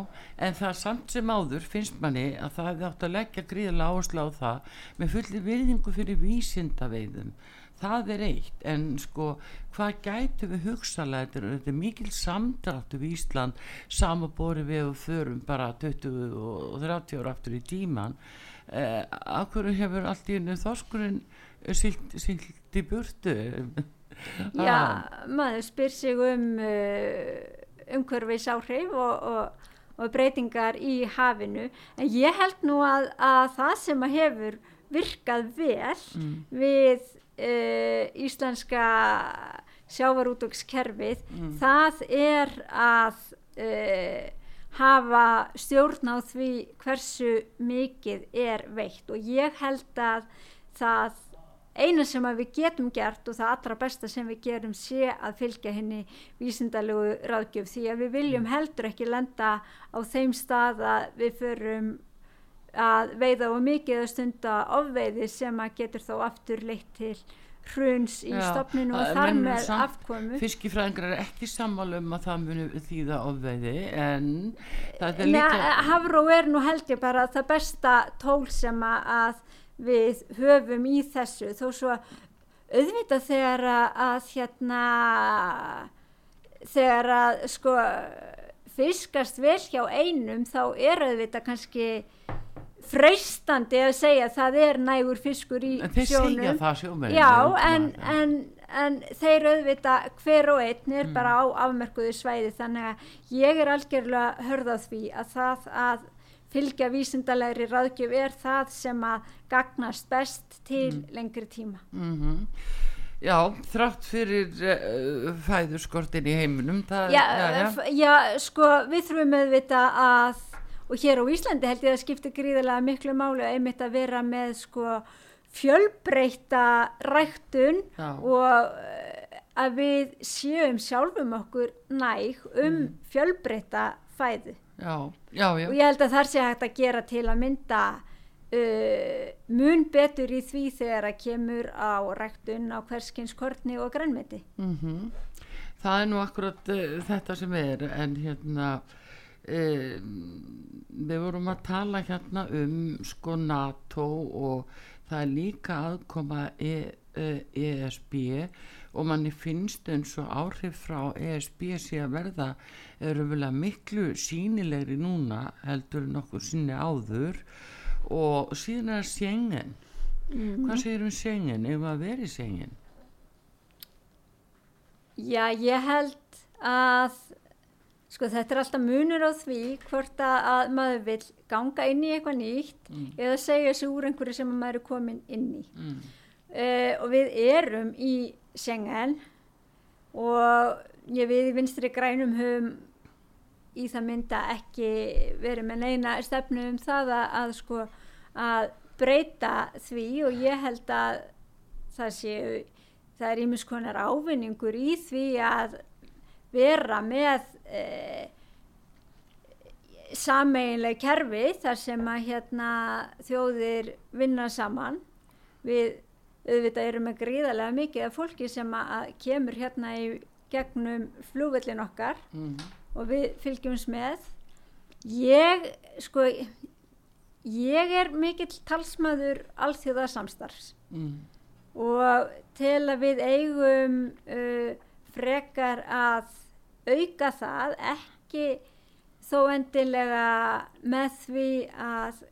en það samt sem áður finnst manni að það hefði átt að leggja gríðilega áherslu á það með fulli virðingu fyrir vísindaveiðum. Það er eitt, en sko, hvað gætu við hugsalega, þetta er, mikil samdráttu við Ísland, samabori við og förum bara 20 og 30 ára aftur í tíman, eh, akkur hefur allt í hennu þorskurinn silt í burtu Já, maður spyr sig um uh, umhverfis áhrif og, og, og breytingar í hafinu en ég held nú að, að það sem að hefur virkað vel mm. við uh, íslenska sjávarútökskerfið mm. það er að uh, hafa stjórn á því hversu mikið er veitt og ég held að það eina sem við getum gert og það allra besta sem við gerum sé að fylgja henni vísindalegu ráðgjöf því að við viljum mm. heldur ekki lenda á þeim stað að við förum að veiða og mikið að stunda ofveiði sem að getur þá aftur leitt til hruns í stopninu og þar með afkomu. Fiskifræðingar er ekki sammálu um að það muni þýða ofveiði en það er líka Havró er nú held ég bara það besta tól sem að við höfum í þessu. Þó svo auðvitað þegar að hérna þegar að sko fiskast vel hjá einum þá er auðvitað kannski freistandi að segja að það er nægur fiskur í en sjónum sjómen, já en, en, en þeir auðvita hver og einn er mm. bara á afmerkuðu svæði þannig að ég er algjörlega hörðað því að það að fylgja vísindalegri ráðgjöf er það sem að gagnast best til mm. lengri tíma mm -hmm. Já, þrátt fyrir uh, fæðurskortin í heiminum það, já, já, já. já, sko við þurfum auðvita að og hér á Íslandi held ég að skipta gríðilega miklu málu einmitt að vera með sko fjölbreyta ræktun já. og eh, að við séum sjálfum okkur næg um mm. fjölbreyta fæðu já, já, og ég held að þar sé hægt að gera til að mynda uh, mun betur í því þegar að kemur á ræktun á hverskinskortni og grænmeti mm -hmm. Það er nú akkurat uh, þetta sem er en hérna við vorum að tala hérna um sko NATO og það er líka aðkoma e, e, ESB og manni finnst eins og áhrif frá ESB sé að verða eru vel að miklu sínilegri núna heldur nokkur sinni áður. Og síðan er Schengen. Mm -hmm. hvað segir um Schengen? Ef að veri Schengen? Já ég held að Sko þetta er alltaf munur á því hvort að maður vil ganga inn í eitthvað nýtt mm. eða segja þessu úr einhverju sem maður er komin inn í. Mm. Uh, og við erum í Schengen og ég við í vinstri grænum höfum í það mynda ekki verið með neina stefnu um það að, að sko að breyta því og ég held að það séu, það er ímiskonar ávinningur í því að vera með eh, sameinleg kerfi þar sem að hérna þjóðir vinna saman við auðvitað erum með gríðarlega mikið af fólki sem að kemur hérna í gegnum flúvellin okkar mm. og við fylgjumst með ég sko ég er mikill talsmaður alþjóðarsamstarfs mm. og til að við eigum uh, frekar að auka það ekki þó endilega með því að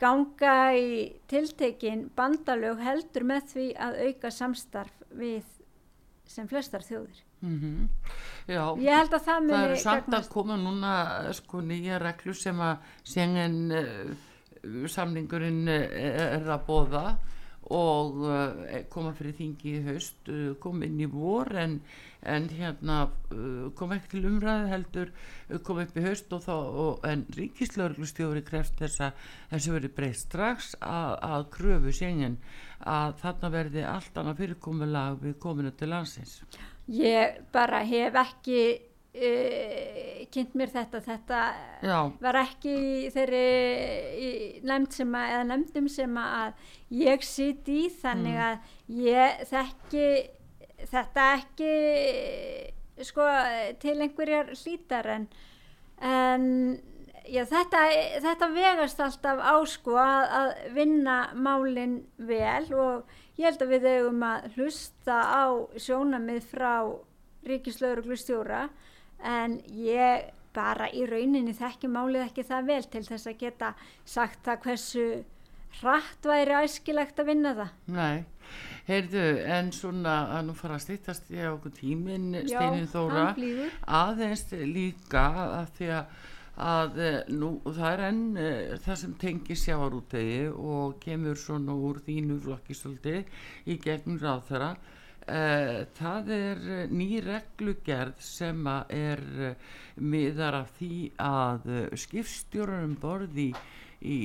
ganga í tiltekin bandalög heldur með því að auka samstarf við sem flestar þjóðir. Mm -hmm. Já, ég held að það það er samt að koma núna sko nýja reglu sem að sengen uh, samningurinn uh, er að bóða og uh, koma fyrir þingi í haust kom inn í vor en, en hérna kom ekki til umræðu heldur kom upp í haust og þá og, en ríkislauglustjóri kreft þess að þessi verið breyst strax að, að kröfu sengen að þarna verði allt annað fyrirkomulag við kominu til landsins. Ég bara hef ekki uh, kynnt mér þetta þetta Já. var ekki þeirri nefnd sem að eða nefndum sem að ég sitt í þannig mm. að ég þekki þetta ekki sko til einhverjar hlítar en, en já, þetta, þetta vegast alltaf á sko að, að vinna málinn vel og ég held að við eigum að hlusta á sjónamið frá ríkislaugur stjóra en ég bara í rauninni þekki málið ekki það vel til þess að geta sagt það hversu hratt væri æskilegt að vinna það. Nei, heyrðu en svona að nú fara að stýttast í okkur tímin Steinin Þóra. aðeins líka að því að að eh, nú það er enn uh, það sem tengir sjáarútegi og kemur svona úr þínu flokki svolítið í gegnum ráð þeirra uh, það er ný reglugerð sem er uh, miðar af því að skipstjórarum borði í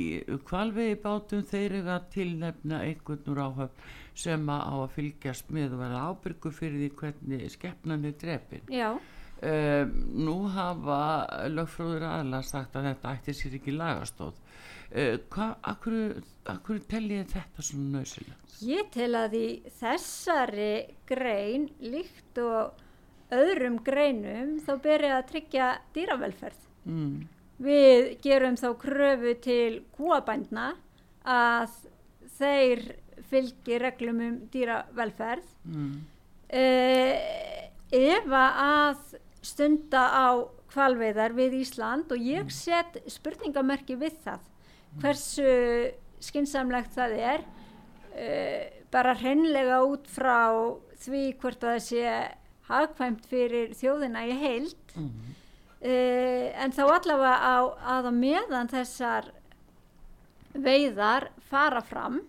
kvalvegi bátum þeir eru að tilnefna einhvern úr áhöfn sem á að fylgjast með og vera ábyrgu fyrir því hvernig skeppnan er drefin Já. Nú hafa lögfrúður aðla sagt að þetta ætti sér ekki lagastóð. uh, hvað, akkur, akkur tellið þetta svona nöðsilegt? Ég tel að í þessari grein líkt og öðrum greinum þá byrja að tryggja dýravelferð mm. við gerum þá kröfu til kúabændna að þeir fylgi reglum um dýravelferð mm. uh, ef að stunda á kvalveiðar við Ísland og ég mm. set spurningamerki við það hversu skinsamlegt það er uh, bara hreinlega út frá því hvort að það sé hagkvæmt fyrir þjóðina í heild mm -hmm. uh, en þá allavega á, að á meðan þessar veiðar fara fram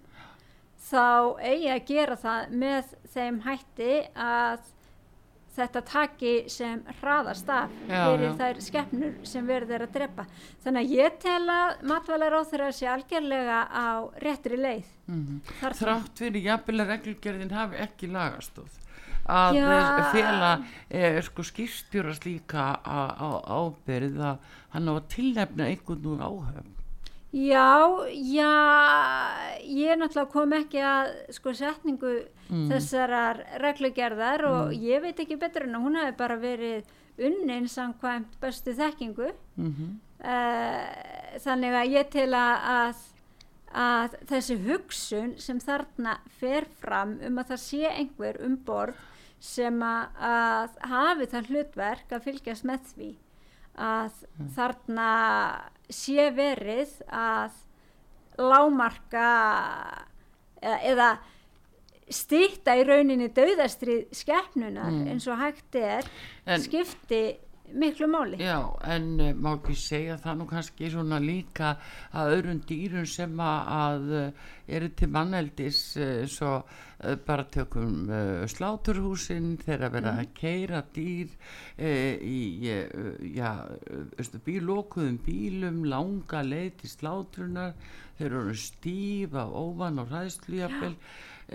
þá eigi að gera það með þeim hætti að þetta taki sem hraðast af fyrir þær skeppnur sem verður að drepa. Þannig að ég tel að matvælar á þeirra sé algjörlega á réttri leið. Mm -hmm. Þrátt fyrir jafnvel að reglgerðin hafi ekki lagastóð að fela eh, sko skýrstjórast líka á ábyrð að hann á að tilnefna einhvern úr áhöfn Já, já, ég náttúrulega kom ekki að sko setningu mm. þessarar reglugerðar og mm. ég veit ekki betur en að hún hefði bara verið unnin samkvæmt bestu þekkingu mm -hmm. uh, þannig að ég til að, að þessi hugsun sem þarna fer fram um að það sé einhver um borð sem að, að hafi það hlutverk að fylgjast með því að mm. þarna sé verið að lámarka eða, stýtta í rauninni dauðastrið skeppnunar mm. eins og hægt er en, skipti miklu máli. Já, en uh, má ekki segja það nú kannski svona líka að öðrun dýrun sem að uh, eru til manneldis uh, svo bara tökum sláturhúsin þegar vera að keira dýr í já, bílókuðum bílum langa leið til slátrunar þeir eru stífa ofan og ræðslujafel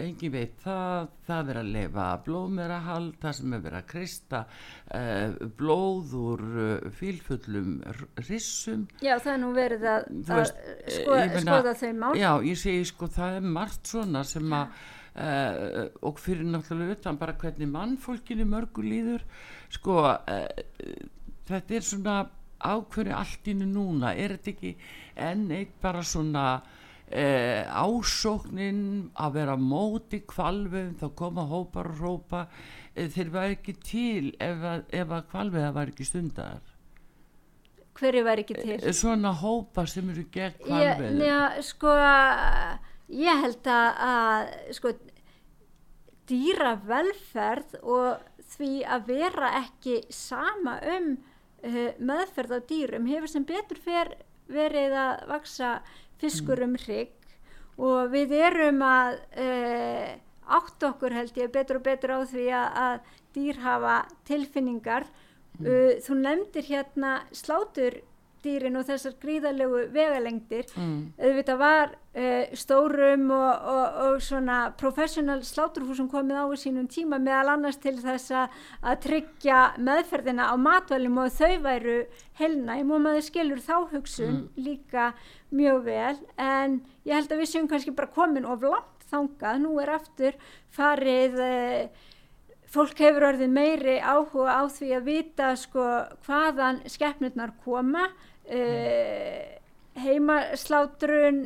engin veit það, það verið að lefa blóðmerahald, það sem er verið að kristja uh, blóð úr uh, fílfullum rissum. Já, það er nú verið að, veist, að sko, skoða þau mál. Já, ég segi sko það er margt svona sem að uh, og fyrir náttúrulega utan bara hvernig mannfólkinu mörgu líður sko þetta er svona ákveðri allt innu núna, er þetta ekki enn eitt bara svona eh, ásóknin að vera móti kvalvið þá koma hópar og rópa eh, þeir var ekki til ef að, ef að kvalviða var ekki stundar hverju var ekki til? Eh, svona hópa sem eru gegn kvalvið Já, sko ég held að, að sko dýra velferð og því að vera ekki sama um uh, meðferð á dýrum hefur sem betur fer verið að vaksa fiskur um hrygg og við erum að uh, átt okkur held ég betur og betur á því að, að dýr hafa tilfinningar mm. uh, þú nefndir hérna slátur dýrin og þessar gríðarlegu vegalengdir mm. auðvitað var uh, stórum og, og, og svona professional sláturhúsum komið á í sínum tíma meðal annars til þess að tryggja meðferðina á matvælum og þau væru helnæm og maður skilur þá hugsun mm. líka mjög vel en ég held að við séum kannski bara komin of langt þangað, nú er aftur farið uh, fólk hefur orðið meiri áhuga á því að vita sko hvaðan skeppnurnar koma uh, heimaslátrun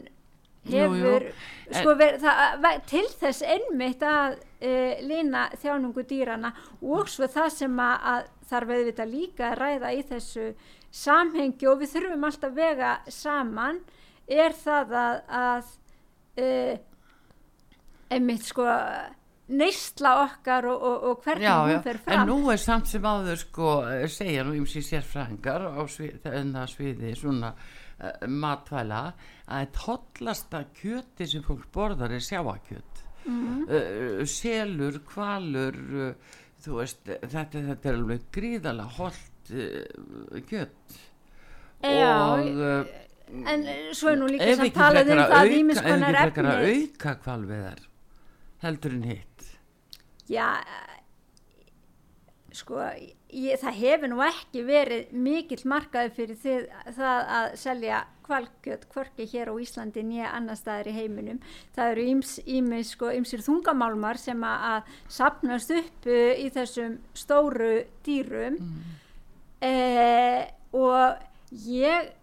hefur jú, jú. Sko, ver, það, til þess einmitt að uh, lína þjánungu dýrana og svo það sem að, að þarf auðvitað líka að ræða í þessu samhengi og við þurfum alltaf vega saman er það að, að uh, einmitt sko neistla okkar og, og, og hvernig já, hún fer fram. en nú er samt sem áður sko segja nú ímsi sérfræðingar á svið, sviði svona uh, matvæla að hollasta kjöti sem fólk borðar er sjáakjöt mm -hmm. uh, selur, kvalur uh, þú veist þetta, þetta er alveg gríðala holdt kjött og en svo er nú líka sem talað um það ef ekki frekar að auka kvalveðar heldur en hitt? Já sko ég, það hefur nú ekki verið mikill markaði fyrir þið, það að selja kvalkjöt kvorki hér á Íslandi nýja annar staðar í heiminum. Það eru ímið sko ímsir þungamálmar sem að, sapnast upp uh, í þessum stóru dýrum. Mm. eh, og ég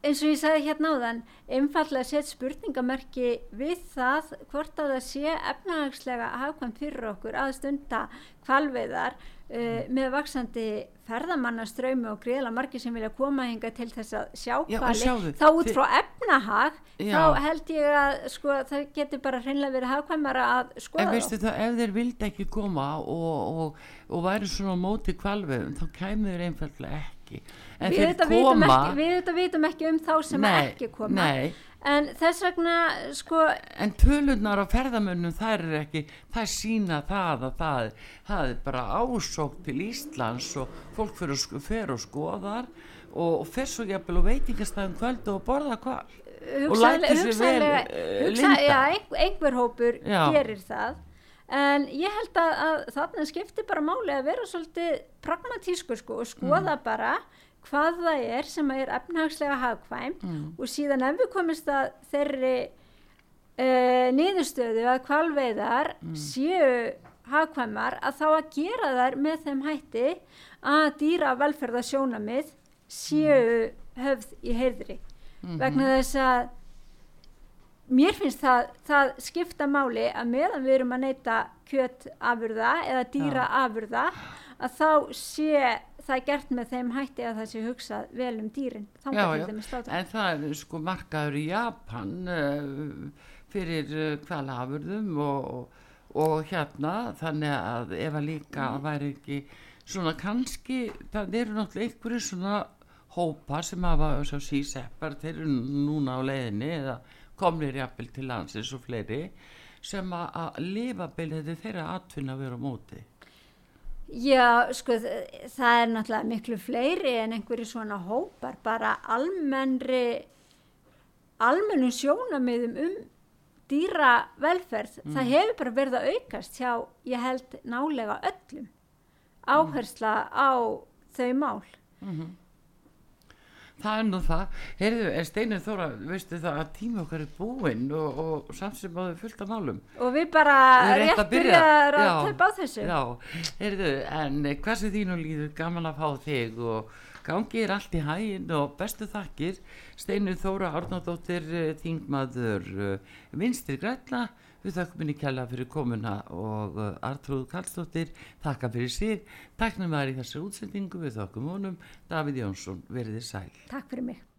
eins og ég sagði hérna á þann einfallega sett spurningamerki við það hvort að það sé efnahagslega hafkvæmt fyrir okkur að stunda kvalveðar uh, með vaksandi ferðamannaströymi og greiðla margi sem vilja koma hinga til þess að sjá kvali þá út frá efnahag Já. þá held ég að sko, það getur bara hreinlega verið hafkvæmara að skoða en veistu það ef þeir vildi ekki koma og, og, og væri svona móti kvalveðum þá kæmur einfallega ekki en við þetta vitum, ekki, vitum ekki um þá sem nei, ekki koma. nei. en þess vegna sko en tölunar á ferðamönnum það er ekki, það sína það að það, það er bara ásók til Íslands og fólk fyrir, fyrir og skoðar og, fer svo jæfnvel og veitingastæðum kvöldu og borða hvað og læti sér vel uh, linda. Já, einhver hópur já. gerir það en ég held að, að þarna skiptir bara máli að vera svolítið pragmatísku sko og skoða mm. bara hvað það er sem er efnahagslega hagkvæmt mm. og síðan ef við komist að þeirri uh, niðurstöðu að kvalveiðar mm. séu hagkvæmar að þá að gera þær með þeim hætti að dýra velferðasjónamið séu mm. höfð í heyrðri -hmm. vegna þess að mér finnst það, það skipta máli að meðan við erum að neyta kjötafurða eða dýraafurða að þá sé það gert með þeim hætti að það sé hugsað vel um dýrin já, já. en það er sko markaður í Japan uh, fyrir uh, kvalafurðum og, og hérna þannig að ef að líka mm. væri ekki svona kannski það eru náttúrulega einhverju svona hópa sem hafa síseppar þeir eru núna á leiðinni eða komnir jafnvel til landsins og fleiri sem að, að lifa beinlega þeirra atvinna vera móti Já, sko, það er náttúrulega miklu fleiri en einhverju svona hópar, bara almennri, almennu sjónamiðum um dýra velferð. Mm. Það hefur bara verið að aukast hjá, ég held, nálega öllum áhersla á þau mál. Mm -hmm það er nú það, heyrðu, er Steinir Þóra veistu það að tíma okkar er búinn og, og samt sem áður fullt af málum? Og við bara rétt byrjar að tæpa á þessu. Já, heyrðu, en hversu þínu líður? Gaman að fá þig og gangið er allt í hægin og bestu þakkir. Steinir Þóra Árnardóttir eh, þingmaður eh, Vinstri Grætla Við þakkum minni kjalla fyrir komuna og uh, Artrúð Kallstóttir þakka fyrir sér. Takk fyrir maður í þessu útsendingu við þakkum honum. Davíð Jónsson, verðið sæl. Takk fyrir mig.